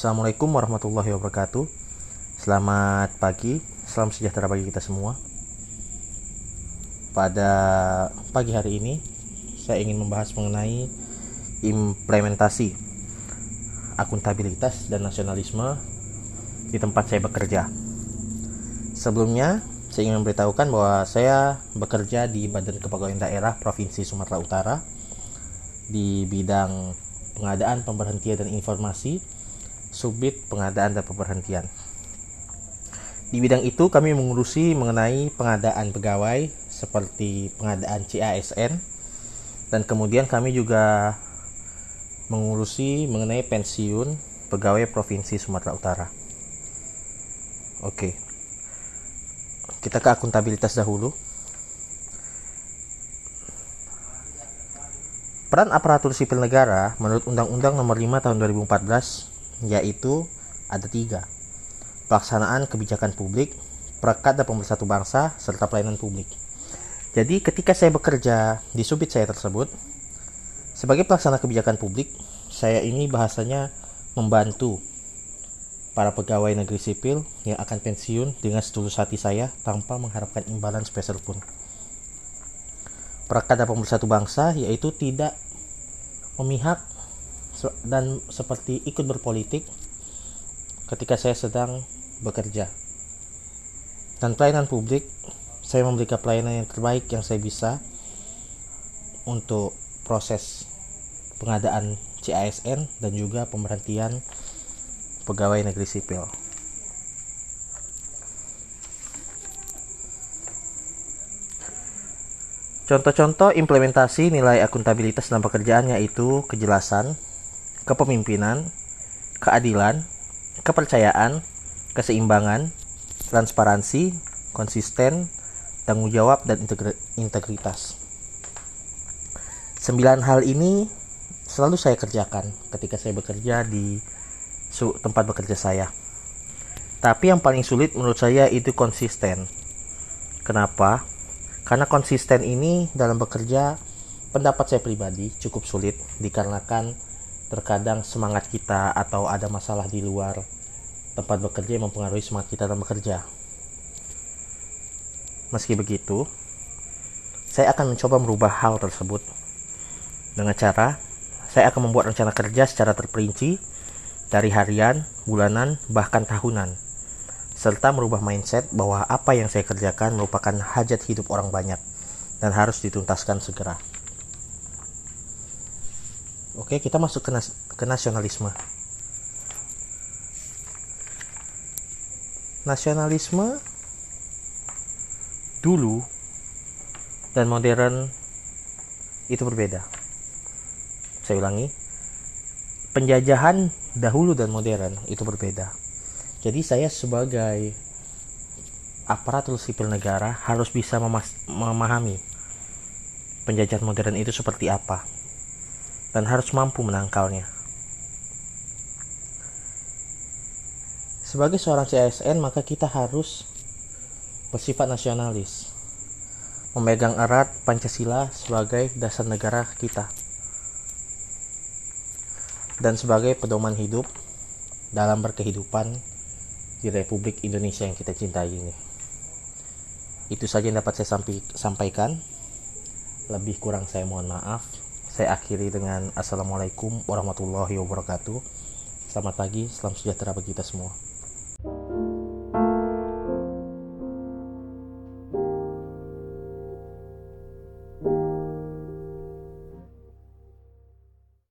Assalamualaikum warahmatullahi wabarakatuh. Selamat pagi, salam sejahtera bagi kita semua. Pada pagi hari ini, saya ingin membahas mengenai implementasi akuntabilitas dan nasionalisme di tempat saya bekerja. Sebelumnya, saya ingin memberitahukan bahwa saya bekerja di Badan Kepegawaian Daerah Provinsi Sumatera Utara di bidang pengadaan, pemberhentian, dan informasi subit pengadaan dan pemberhentian. Di bidang itu kami mengurusi mengenai pengadaan pegawai seperti pengadaan CASN dan kemudian kami juga mengurusi mengenai pensiun pegawai Provinsi Sumatera Utara. Oke. Kita ke akuntabilitas dahulu. Peran aparatur sipil negara menurut Undang-Undang Nomor 5 Tahun 2014 yaitu ada tiga pelaksanaan kebijakan publik, perekat dan pemersatu bangsa, serta pelayanan publik. Jadi ketika saya bekerja di subit saya tersebut, sebagai pelaksana kebijakan publik, saya ini bahasanya membantu para pegawai negeri sipil yang akan pensiun dengan setulus hati saya tanpa mengharapkan imbalan spesial pun. Perekat dan pemersatu bangsa yaitu tidak memihak dan seperti ikut berpolitik ketika saya sedang bekerja. Dan pelayanan publik, saya memberikan pelayanan yang terbaik yang saya bisa untuk proses pengadaan CASN dan juga pemberhentian pegawai negeri sipil. Contoh-contoh implementasi nilai akuntabilitas dalam pekerjaan yaitu kejelasan, kepemimpinan, keadilan, kepercayaan, keseimbangan, transparansi, konsisten, tanggung jawab, dan integritas. Sembilan hal ini selalu saya kerjakan ketika saya bekerja di tempat bekerja saya. Tapi yang paling sulit menurut saya itu konsisten. Kenapa? Karena konsisten ini dalam bekerja pendapat saya pribadi cukup sulit dikarenakan terkadang semangat kita atau ada masalah di luar tempat bekerja yang mempengaruhi semangat kita dalam bekerja. Meski begitu, saya akan mencoba merubah hal tersebut dengan cara saya akan membuat rencana kerja secara terperinci dari harian, bulanan, bahkan tahunan, serta merubah mindset bahwa apa yang saya kerjakan merupakan hajat hidup orang banyak dan harus dituntaskan segera. Oke, kita masuk ke, nas ke nasionalisme. Nasionalisme dulu dan modern itu berbeda. Saya ulangi, penjajahan dahulu dan modern itu berbeda. Jadi saya sebagai aparatur sipil negara harus bisa memahami penjajahan modern itu seperti apa dan harus mampu menangkalnya. Sebagai seorang CSN, maka kita harus bersifat nasionalis, memegang erat Pancasila sebagai dasar negara kita, dan sebagai pedoman hidup dalam berkehidupan di Republik Indonesia yang kita cintai ini. Itu saja yang dapat saya sampaikan. Lebih kurang saya mohon maaf. Saya akhiri dengan Assalamualaikum warahmatullahi wabarakatuh. Selamat pagi, salam sejahtera bagi kita semua.